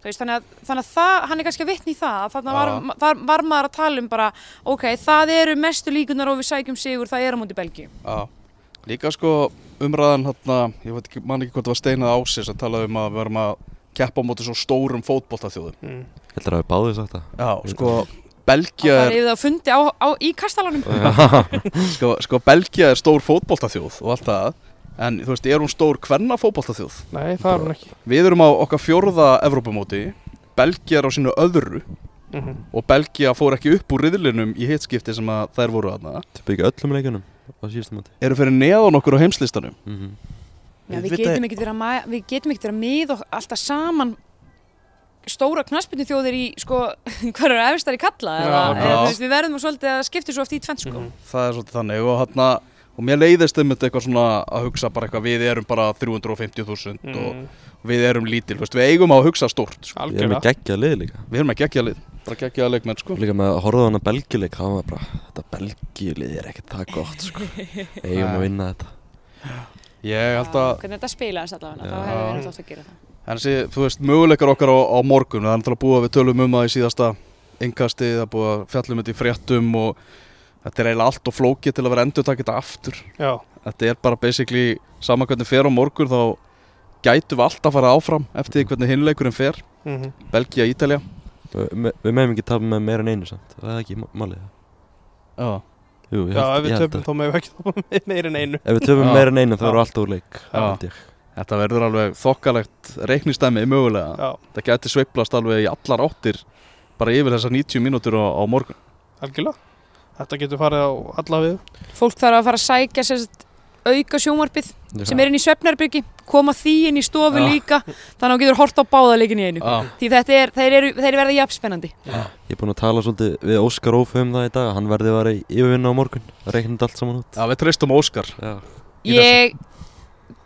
Þú veist, þannig að, þannig að það, hann er kannski að vitna í það að þannig var, Já. var, var maður að tala um bara ok, það eru mestu líkunar og við sækjum sigur, það er á móti belgju. Já. Líka sko umræðan hérna, ég veit ekki, man ekki hvort það var steinað ásins að tala um að við verum að keppa á móti svo stórum fótboltaþjóðum. mm. Heldur að við báðum sagt það Já, sko Það Belgia er er, yfir það að fundi á, á, í kastalanum. sko, sko Belgia er stór fótboltaþjóð og allt það en þú veist, er hún stór hvenna fótboltaþjóð? Nei, það er hún ekki Við erum á okkar fjórða Evrópumóti Belgia er á sínu öðru mm og Belgia fór ekki upp úr riðlinum í hitskipti sem að þær voru aðna Það byggja öllum leikunum á síðustu móti eru fyrir neðan okkur á heimslistanum Mhm. Já, við að, við getum ekkert verið að miða okkur alltaf saman stóra knaspinu þjóðir í sko, hvað eru efstar í kalla Já, eða, já. eða við verðum að svolítið að skipta svo oft í tvennt sko. Mhm. það er svolítið þannig og hann og mér leiðist um þetta eitthvað svona að hugsa bara eitthvað við erum bara 350.000 Mm. og við erum lítil, veist, við eigum á að hugsa stórt sko. Ég er með Algjörlega geggjað lið líka við erum að gegja lið, bara gegja leikmenn sko. Líka með að horfa á hana belgileik Það var bara, þetta belgilið er ekkert það gott sko Eigum að vinna þetta ég held að hvernig þetta spilaðist allavega, þá hefur við náttúrulega átt að gera það En þessi, þú veist, möguleikar okkar á, á morgun, það er náttúrulega búið að við tölum um það í síðasta yngasti, það er búið að fjallum þetta í fréttum og þetta er eiginlega allt og flókið til að vera endur takið þetta aftur. Já, Þetta er bara basically saman hvernig fer á morgun þá gætum við alltaf að fara áfram eftir hvernig hinleikurinn fer, mhm Belgia, Ítalja. Við við meðum ekki tapa með meira en einu samt Það er ekki málið Já. Jú, ég Já, held- ef við held að- þá með meira en einu. Ef við töfum en einu þá við alltaf úr leik held Þetta verður alveg þokkalegt reiknistæmi mögulega. Já, Það gæti sveiplast alveg í allar áttir bara yfir þessar 90 mínútur á, á morgun. algjörlega. Þetta getur farið á alla við fólk þarf að fara að sækja sérst, auka sjónvarpið sem er inn í svefnarbyrgi koma því inn í stofu Já. líka þannig að þú getur hort á báða leikin í einu. Já. því þetta er, þeir, eru, þeir verða jafnspennandi Ég er búinn að tala svolítið við Óskar Ófe um það í dag Hann verði að vera í yfirvinna á morgun. Reiknandi allt saman út. Já, við treystum Óskar. Já, ég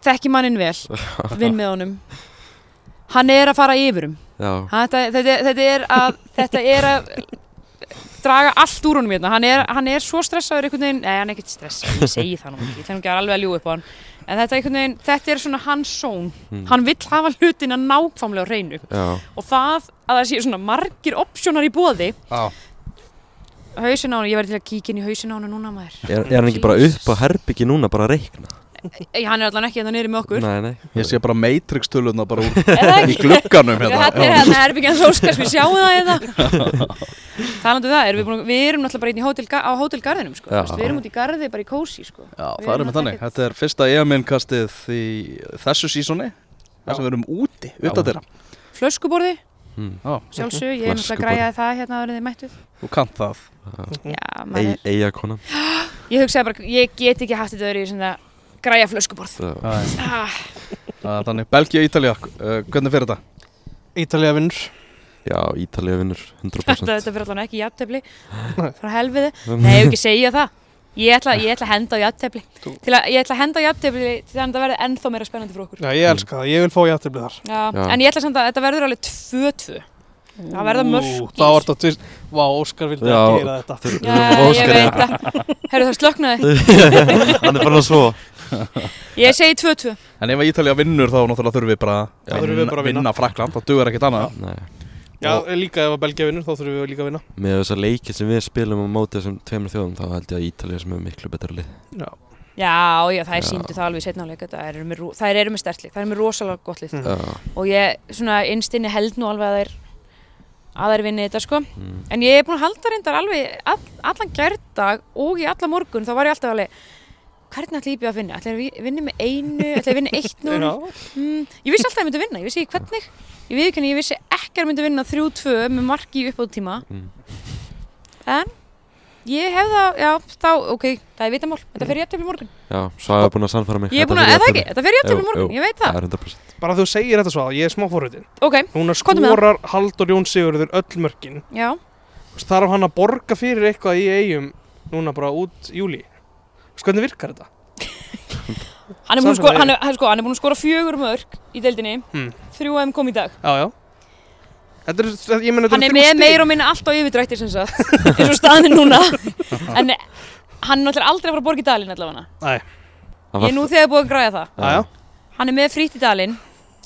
þekki mannin vel vinn með honum. Hann er að fara yfirum já, þetta, þetta, þetta er að þetta er að draga allt úr honum hérna. Hann er, hann er svo stressaður einhvern veginn nei, hann er ekkert stressaður, ég segi það nú ekki. Ég ætlum ekki að alveg að ljúga upp á hann. En þetta, einhvern veginn, þetta er svona hans són Mm. hann vill hafa hlutina nákvæmlega á hreinu. Já. Og það að það sé svona margir opsjónar í bóði hausin á hann, ég verði til að kíkja inn í hausin á hann núna maður. Er, er hann ekki bara upp á herbyggi núna bara að reikna? Ei, hann er allan ekki hérna niður með okkur Nei, nei Ég sé bara Matrix töluna bara úr er í glugganum hérna. Þetta er hérna herbyggjan Óskars, við sjáum það hérna Talandi um það, erum við, búin, við erum náttúrulega bara inn í hótel, á hótelgarðinum sko. Við erum út í garði bara í kósi sko. Já, það erum er með þannig. ekkert- Þetta er fyrsta EM-innkastið í þessu sísóni. Það sem við erum úti, utan þeirra. Flöskuborði, mm. Já, sjálfsög, ég er náttúrulega að græja það hérna að þið mættuð þú kannt það. Já, maður, Ei, Eija konan ég hugsaði bara, ég get ekki haft þetta öðru í svona græja flöskuborð. Ah, þannig. Belgia, Ítalja, uh, hvernig fyrir þetta? Ítalija vinnur. Já, Ítalía vinnur Þetta, 100% þetta fyrir allan ekki jafntefli. Frá helfiði, nei, ég hef ekki segja það. Ég ætla, ég ætla að henda á að, ég ætla að henda á jafntefli til þannig að það verði ennþá meira spennandi fyrir okkur. Já, ég elska það, ég vil fá játtöflið þar. Já, Já. en ég ætla samt að þetta verður alveg 2-2 Það verða mörg Það var þetta tvist Vá, Óskar vildi Já. ekki heyra þetta. Já, ég Óskar, veit það. Herru það slöknaði Hann er bara að svo Ég segi 2-2 En ef Ítalja vinnur þá náttúrulega þurfum við bara Já, þurfum við bara að vinna. vinna Frakland. Það dugur ekkert annað. Nei Já, líka ef að Belgia vinnur þá þurfum við líka að vinna Með þessar leikir sem við spilum á móti þessum tveimur þjóðum þá held ég að Ítalía sem er miklu betra lið Já, Já, já, það er Já. síndu það alveg áleik Það eru með, ro- þær eru með stertlik, það er með rosalega gott lið Mm. Já, Og ég, svona, innstinni held nú alveg að þær að þær vinni þetta sko mm. En ég er búin að halda reyndar alveg all, allan gærdag og í alla morgun þá var ég alltaf alveg hvernig ætla ég býða að vinna? Ætla ég að vinna með einu? Ætla ég að vinna eitt nú? Já. Mm, ég vissi alltaf að ég myndi vinna, ég vissi ekki hvernig. Ég veit ekki, ég vissi ekki að ég myndi vinna 3-2 með marki í uppáðtíma Mm. En ég hef það, já, þá, ok, það er vitamál. Þetta fer ég eftir morgun. Já, Svaga er búin að sannfæra mig. Ég er búin að, eða ekki, þetta fer ég eftir morgun, ég veit Það. Það er 100% bara þú segir þetta svo, ég er smá forvitin. Ok, Núna Komdu með það. skorar Haldur Jón Sigurður öll mörkin. Já, Þarf hann að borga fyrir eitthvað í eigum Núna bara út júli Veist Hvernig virkar þetta? hann er skora, hann er, hann, sko, hann er búin að skora fjögur mörg í deildinni. Hmm. Þrjú aðeim kom í dag. Já, já. Þetta er, þetta Hann er með meir og minna allt á yfirdrættir sem sagt eins og staðin er núna. En hann er náttúrulega aldrei að fara að borga í dalinn allavega. Nei, Ég er nú þegar búin að græða það. Já, já. Hann er með frýtt í dalinn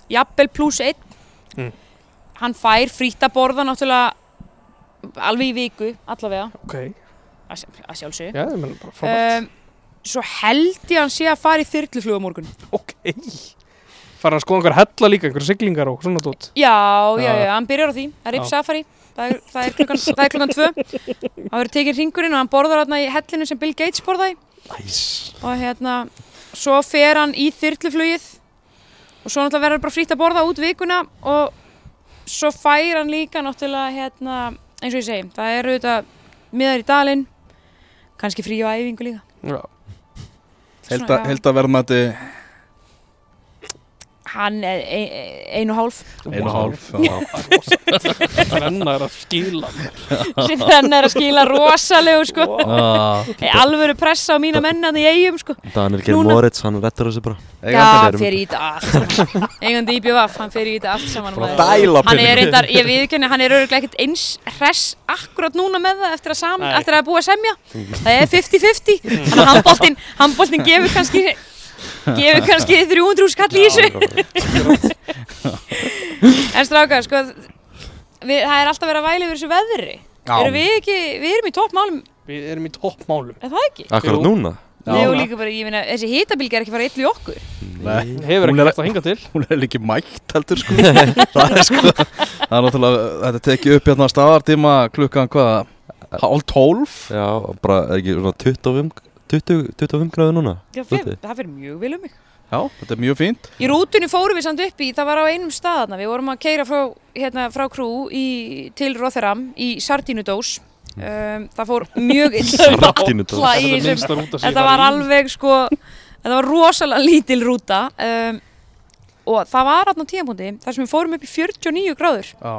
Jafnvel pluss einn. Mm. Hann fær frýtt að borða náttúrulega alveg í viku allavega. Ok, að, sjálf- að sjálfsög já, ég menn bara frábært. Um, Svo held ég að hann sé að fara í þyrluflug á morgun. Ok. Fara að skoða einhver hella líka, einhver siglingar og svona tótt Já, já, Já. hann byrjar á því. Það er Já. Rip Safari Það er, það er klukkan, það er klukkan tvö. Það verður tekið ringurinn og hann borðar þarna í hellinu sem Bill Gates borðaði. Nice. Og hérna, svo fer hann í þyrluflugið og svo náttúrulega verður bara frýtt að borða út vikuna og svo fær hann líka náttúrulega hérna, eins og ég segi, það eru auðvitað miðar í dalinn kannski frí á æfingu líka. Já, Held Svona, að, held að verðmæti Hann er ein, ein og hálf. Einu hálf já. Renna er að skila. Þannig er að skila rosalegu sko. Alvöru pressa á mína menna í eigum sko. Daniel Geir Núna- Moritz, hann rettur þessu bara. Já, eigandinn fer í þetta allt saman. Eigandi í BVF, hann fer í þetta allt saman Hann er reyndar, ég viðkenni, hann er öruglega ekkert eins hress akkurat núna með það eftir að, sam, Nei. eftir að semja. Það er 50-50 Þannig að handbóltin, handbóltin gefur kannski gefur kannski 300 skall í þessu. En strákar, sko við, það er alltaf verið að væli yfir þessu veðri. Erum við ekki, við erum í toppmálum, Við erum í toppmálum. Er það ekki? Akkurat núna? Já. Nei, og líka bara, ég meina, þessi hitabilgi er ekki fara illa í okkur. Nei, Hefur ekki hægt að hinga til. hún er líki mætt heldur sko. Það er sko Það er náttúrulega, þetta tekið upp hérna staðartíma klukkan hvað? Hálf tólf? Já, bara er ekki svona 25, 20, 25 gráður núna Já, fyr, það fyrir mjög vel um mig. Já, þetta er mjög fínt. Í rútunni fórum við samt upp í, það var á einum staðna, við vorum að keira frá, hérna, frá krú í, til Rotherham í Sardínudós. Um, það fór mjög illa Þetta var alveg sko, þetta var rosalega lítil rúta. Um, og það var aðna tíðanbúndi þar sem við fórum upp í 49 gráður. Já,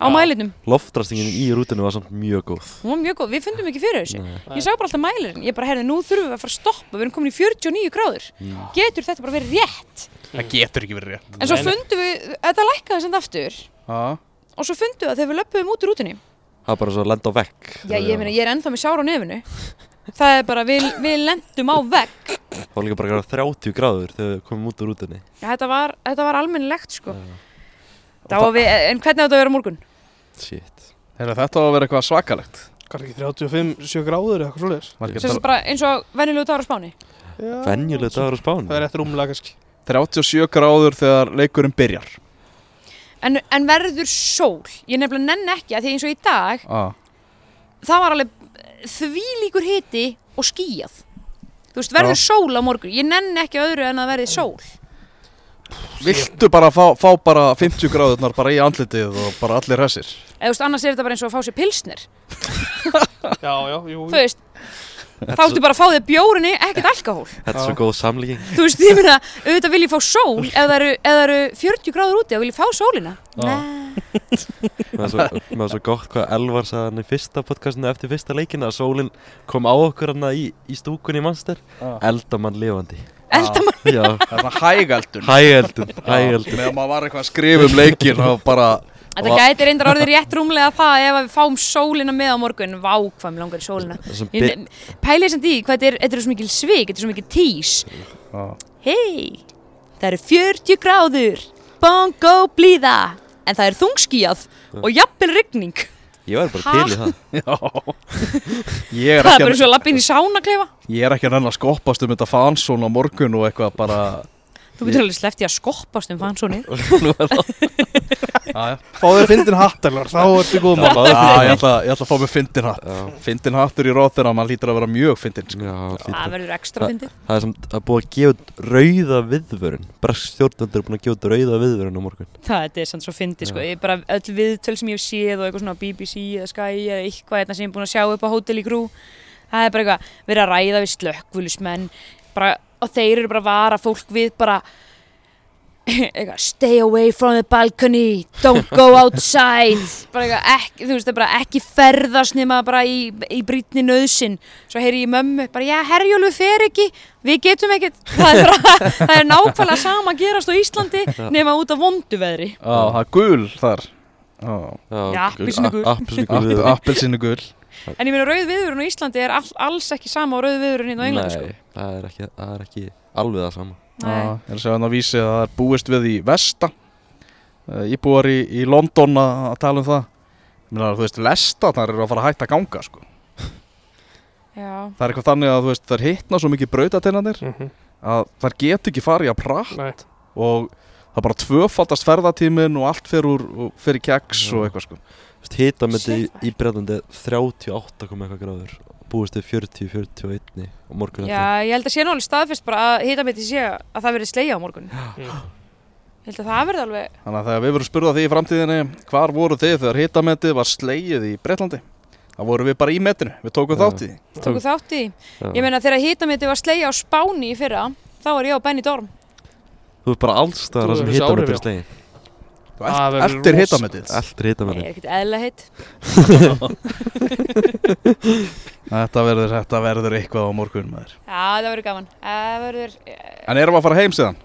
á mælinum. Loftrastingin í rútinu var samt mjög góð. Hún var mjög góð, við fundum ekki fyrir þessu. Nei. Ég sá bara alltaf mælirinn, ég bara, herði, nú þurfum við að fara að stoppa, við erum komin í 49 gráður. Getur þetta bara verið rétt? það getur ekki verið rétt. En svo fundum við, þetta lækkaði sem aftur. Já, og svo fundum við að þegar við löpum út úr rútunni. Það var bara svo að lenda á vegg. Já, ég meina, ég er ennþá með sár á nefinu. Það er bara, við, við lendum á vegg. Það var líka bara að 30 gráður þegar við komum út úr rútunni. Já, þetta var, þetta var almennilegt, sko. Það var við, En hvernig á þetta að vera morgun? Shit. Heyrðu, þetta á að vera eitthvað svakalegt. Hvað er ekki 35, 7 gráður eða eitthvað að sagt bara eins og venjulegu dagur á Spáni. Já, Venjuleg dagur á spánu Það er eftir rúmlega kannski. Tala- 37 gráður þegar leikurinn byrjar. En, en verður sól? Ég nefnilega nenn ekki að því eins og í dag Já, Það var alveg þvílíkur hiti og skýjað. Þú veist, verður Já. sól á morgun? Ég nenn ekki öðru en að verði sól Viltu bara fá, fá bara 50 gráðurnar bara í andlitið og bara allir hressir? Eða, þú veist, annars er þetta bara eins og að fá sér pilsnir. Já, já, jú. Þú veist, þá ertu bara að fá þig bjórinni, ekkert alkohól. Þetta er svo góð samlíking. Þú veist, ég meina, auðvitað vil ég fá sól ef það eru, ef það eru 40 gráður úti og vil ég fá sólina. Mér var svo, mér var svo gott hvað Elvar sagði hann í fyrsta podcastinu eftir fyrsta leikina að sólinn kom á okkur hann í, í stúkunni í Manster Já. eldamann lifandi Eldamann. Já, Það er svona hægældun hægeldun Meðan maður var eitthvað að skrifa um leikin og bara Þetta gæti reyndar orðið rétt rúmlega það ef að við fáum sólina með á morgun. Vá, hvað mér langar í sólina. Pælið sem því, hvað þetta er, þetta er svo mikil svik, þetta er svo mikil tís. Hei, það eru 40 gráður, bongo blíða, en það er þungskíjað og jafnvel rigning. Ég var bara til í það. Já. Ég er Það er bara að, svo inn í sánaklefa. ég er ekki að renna að skoppast um þetta fansón á morgun og eitthvað bara Þú getur alveg í að skoppast um já Fáðu fyndin hattarlar, þá ertu góð maður Já, ég ætla, ég ætla að fá mig fyndin hatt. Fyndin hattur í róð þegar maður lítur að vera mjög fyndin sko. Það verður ekstra fyndið. Það er samt að búið að gefa út rauða viðvörun. Bresk stjórnvöldur er búin að gefa út rauða viðvörun á morgun. Það er sann svo fyndið sko, ég bara öll viðtöl sem ég hef séð og eitthvað svona BBC eða Sky eða eitthvað hérna sem ég er búin að sjá upp á hótel í grú það er bara eitthvað, verið að ræða við slökkvulismenn bara, og þeir eru bara að vara fólk við bara stay away from the balcony don't go outside. Bara eitthvað, ekki, þú veist, það er bara ekki ferðast nema bara í, í brýtni nöðsin svo heyri ég mömmu, bara já, herjólfu fer ekki. Við getum ekkert. Það er, bara, það er nákvæmlega sama að gerast á Íslandi nema út af vondu veðri. Já, það er gul þar. Appelsinu gul. appelsinu gul en ég meina rauð viðurinn á Íslandi er all, alls ekki sama á rauð viðurinn hérna á Englandi sko. Nei, það er, ekki, það er ekki alveg það sama. Já, ég er að segja hann að vísi að það er búist við í Vesta. Uh, Íbúar í, í London að, tala um það. Ég meina, þú veist, Lesta þar eru að fara að hætta að ganga sko. Já, Það er eitthvað þannig að þú veist, þær hittna svo mikið brautatenanir Mhm. að þær get ekki farið að pratt Nei, og það er bara tvöfaldast ferðatímin og allt fer úr í keks og eitthvað sko Hita með Shit, þetta í, í Breitlandi 38 kom eitthvað gráður. Búist við 40, 41 og morgun já, ég. held að sé nú alveg staðfest bara að hita mitt í sé að það verði slegja á morgun. Mm. Ég held að það verði alveg Þannig að þegar við verum spurða því í framtíðinni hvar voru þið þegar hitametið var slegið í Breitlandi það voru við bara í metinu, við tókum Já. þátt í. Því tóku þátt í. Ég meina þegar hita mitt var slegja á Spáni í fyrra þá var ég á Benny Dorm. Þú ert bara það sem áhrif, er slegin Þú rosa- hitametið Eldur Nei, hitametur er ekkert eðla heitt Þetta verður, þetta verður eitthvað á morgun maður. Já, það verður gaman. Það verður eh, En erum við að fara heim síðan?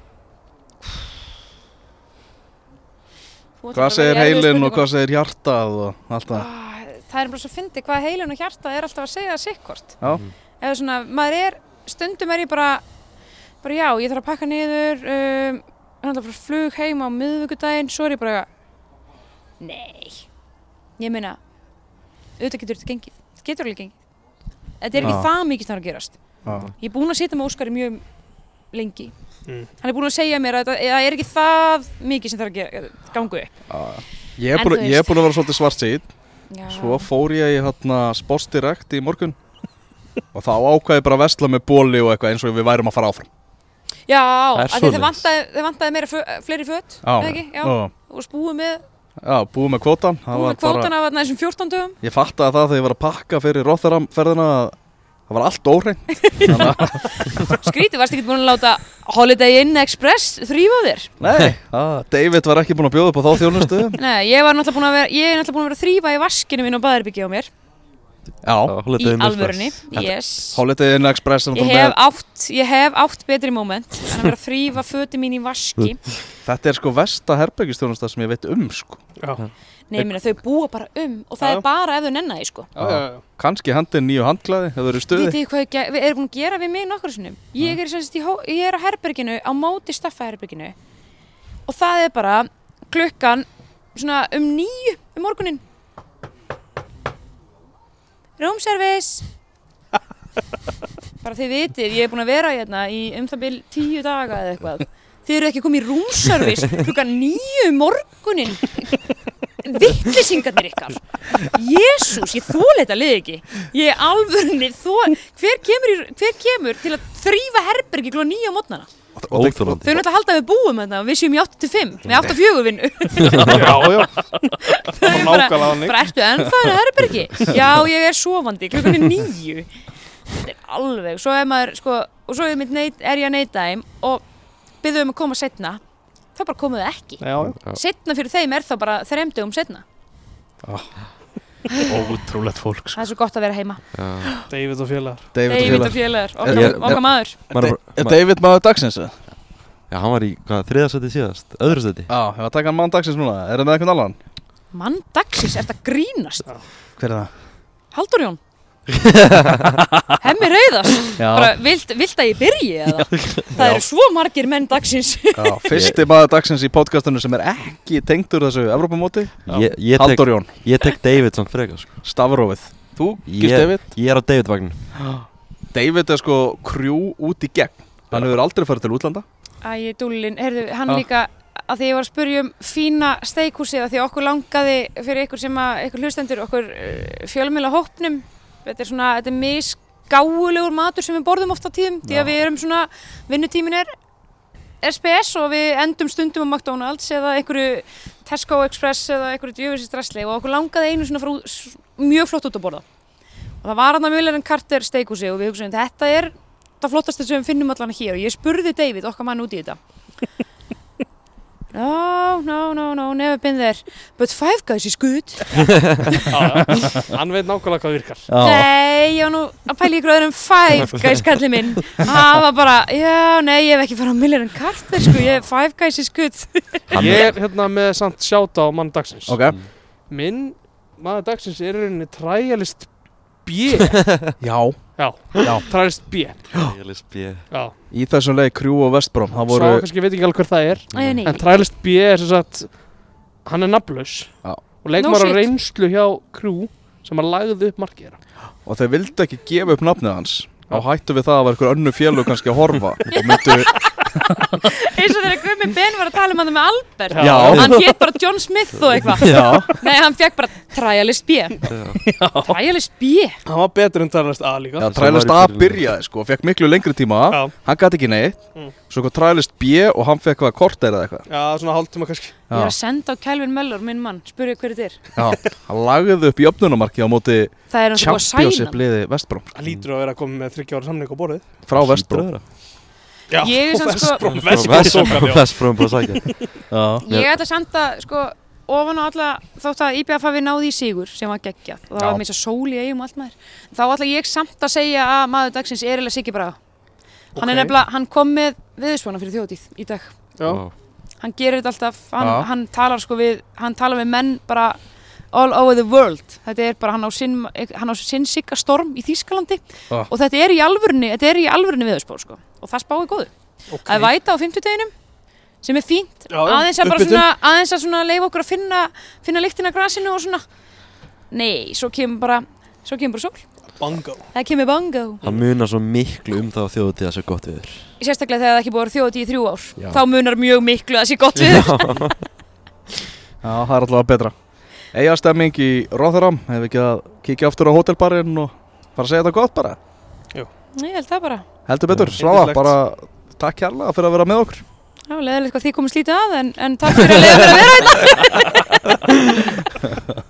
Hvað að segir heilin og hvað segir hjartað og allt það? Ah, Það er bara svo fyndið hvað heilin og hjarta er alltaf að segja það sikkort Já, eða svona, maður er, stundum er ég bara bara já, ég þarf að pakka niður um, hann ætla að fara flug heim á miðvíkudaginn, svo er ég bara nei. Ég meina, auðvitað getur þetta gengið. Þetta getur alveg gengið. Þetta er ekki Já. það mikið þar að gerast. Já, ég er búin að sitja með Óskari mjög lengi. Mm. hann er búin að segja mér að þetta- það er ekki það mikið sem þarf að gera, gangu upp. Já. Ég er búin, ég er búin að vera svolítið svart síð já. Svo fór ég í hérna sportsdirekt í morgun. Og þá ákvaði ég bara að vesla með bóli og eitthvað eins og við værum að fara áfram já, svoleiðis. vantaði, vantaði meira fleiri föt Já, eða ekki, já, já, og spúið með, já búið með kvótan Það búið með kvótan af þessum 14 dögum. Ég fattaði það þegar ég var að pakka fyrir Rotterdam ferðina að Það var allt að, Skrítið, varst ekki búin að láta Holiday Inn Express þrýfa þér? nei, að, David var ekki búin að bjóða upp á þá þjónustu. Nei, ég var náttúrulega búin að vera, er að vera að þrýfa í vaskinu mín og baðherbyggi á mér Já, Í alvörunni, yes. Holiday Inn Express er Ég hef átt, ég hef átt betri moment en að vera að þrýfa föti mín í vaski. Þetta er sko versta herbergistjónusta sem ég veit um sko. Já, Nei, minna, þau búa bara um og það Já. er bara ef þau nennaði, sko. Já, já, já. Kanski hendin nýju handklæði, það verður stuði. Vitið þið hvað ég erum búin að gera við mig nokkur sinnum? Ég er, hó- ég er á herberginu á móti staffaherberginu og það er bara klukkan svona um nýju um morgunin Roomservice bara þið vitið, ég er búin að vera hérna í um það bil tíu daga eða eitthvað. Þið eru ekki komið í roomservice klukkan nýju um morgunin. Vittlisingarnir ykkar. Jésús, ég þóla þetta lið ekki. Ég er alvörni þól hver kemur, hver kemur til að þrýfa herbergi klukkan nýju á mótnana Óþolandi. þau eru náttúrulega að halda að við búum þarna við séum í 8-5, með 8-4 vinnu. Já, já, þau það eru var bara, bara ertu ennþá í herbergi? Já, ég er sofandi, klukkan er nýju þetta er alveg svo er maður, sko, og svo er, mitt neit, er ég að neita þeim og byrðu um að koma setna þá bara komuðu ekki. Já, já, setna fyrir þeim er þá bara þremdugum setna Ótrúlegt fólk sko. það er svo gott að vera heima. David og félagar. David, og félagar, Er- okkar, maður. Er, er David maður dagsins? Já, hann var í, hvað, þriðarsæti síðast, öðru sæti. Já, ég var að taka hann mann dagsins núna. Er það með eitthvað allan? mann dagsins, er þetta grínast? Hver er það? Haldur Jón Hemmi reyðast Já, bara vilt, vilt að ég byrji eða? Það eru svo margir menn dagsins. Já fyrsti maður dagsins í podcastinu sem er ekki tengdur þessu Evrópumóti Ég, ég, tek, Haldur Jón, ég tek David samt frekar, sko. Stafrófið Þú, gist David? Ég er á David vagn David er sko krjú út í gegn. Hann hefur aldrei farið til útlanda. Æ, dúlin, heyrðu, hann Já. líka að því ég var að spurja um fína steikhúsið að því okkur langaði fyrir ykkur sem að ykkur hlustendur, okkur uh, fjölmjöla hópnum þetta er svona, þetta er misgáulegur matur sem við borðum oft á tíðum því að við erum svona, vinnutímin er spes og við endum stundum á McDonalds eða einhverju Tesco Express eða einhverju djöfisins drasli og okkur langaði einu svona frá, mjög flott út að borða. Og það var hann að Müllerinn Carter steikhúsi og við hugsaðum þetta er það flottasta sem við finnum allan hér. Og ég spurði David, okkar mann út í þetta No, no, no, no, never been there. But five guys is good. Hann veit nákvæmlega hvað virkar. Nei, ég var nú að pæla í ykkur öðrum five guys kallið minn. Það var bara, já, nei, ég hef ekki farað á Miller Carter sko, ég, five guys is good. Ég er hérna með samt sjáta á mann dagsins. Ok. Minn maður dagsins er í rauninni træjalist B. Já Já, Já. træjalist B. Les B. Já, Í þessum leik krjú og vestbróm Það svo voru kannski veit ekki alveg hver það er. Æ, nei, En træjalist B er sem sagt Hann er nafnlaus. Já. Og leikmar No á reynslu hjá krú sem að lagði upp markera Og þeir vildi ekki gefa upp nafnið hans. Á hættu við það að var einhver önnu félug kannski að horfa. Og myndu eins og þegar Gummi Ben var að tala um hann með Albert. Já. Hann hétt bara John Smith og eitthvað. Já. Nei, hann fekk bara Trialist B. Trialist B. Hann var betur en træjalist A líka. Já, var A byrjaði sko Fekk miklu lengri tíma. Já. Hann gæti ekki neitt. Mm. Svo kom trælist B og hann fekk hvað korter eða eitthvað? Já, svona hálftíma kannski. Ég er að senda á Kelvin Möller, minn mann. Spurja hver þetta er. Já Hann lagði upp í öfnunumarki á móti Það er hann svo að sæna Championship liði Vestbróm Hann lítur að vera að koma með 30 ára samning á borðið. Frá vera. Já, er sko- Vestbróm, Vestbróm búið að sækja. Já, Ég ætla að, sko, ofan á alla, þótt að IBF hafi náði í sigur sem var geggjað og það var þess að sól í eigum og allt maður þá ætla ég samt að segja að maður dagsins er eða Siggi Braga. Hann er nefnilega, hann kom með viðspána fyrir þjóðtíð í dag. Já. hann gerir þetta alltaf, hann, hann talar sko við hann talar við menn bara all over the world, þetta er bara hann á sinn, hann á sinn Sigga Storm í Þýskalandi. Já. og þetta er í alvörunni þetta er í alvörunni viðspá sko. Og það spáði góðu. Ok. að væta á 50 deginum sem er fínt. Já, aðeins að bara upphitun. svona aðeins að svona leifa okkur að finna finna lyktina af grasinu og svona. Nei, svo kemur bara svo kemur bara sól, Bango. það kemur bongo. Það munar svo miklu um það á þjóðutíð að það sé gott viður sérstaklega þegar það ekki búið að vera þjóðatíð í þrjú ár. Já. þá munar mjög miklu að sé gott við Já, það er alltaf betra Eiga stemming í Rotherham Hefur ekki að kíkja aftur á hótelbarinn og bara segja þetta gott bara? Ég held það bara, Heldur betur, Já. Svafa, bara takk kærlega fyrir að vera með okkur. Var leðilegt hvað því komið slítið að en, en takk fyrir að leiða mér að vera hérna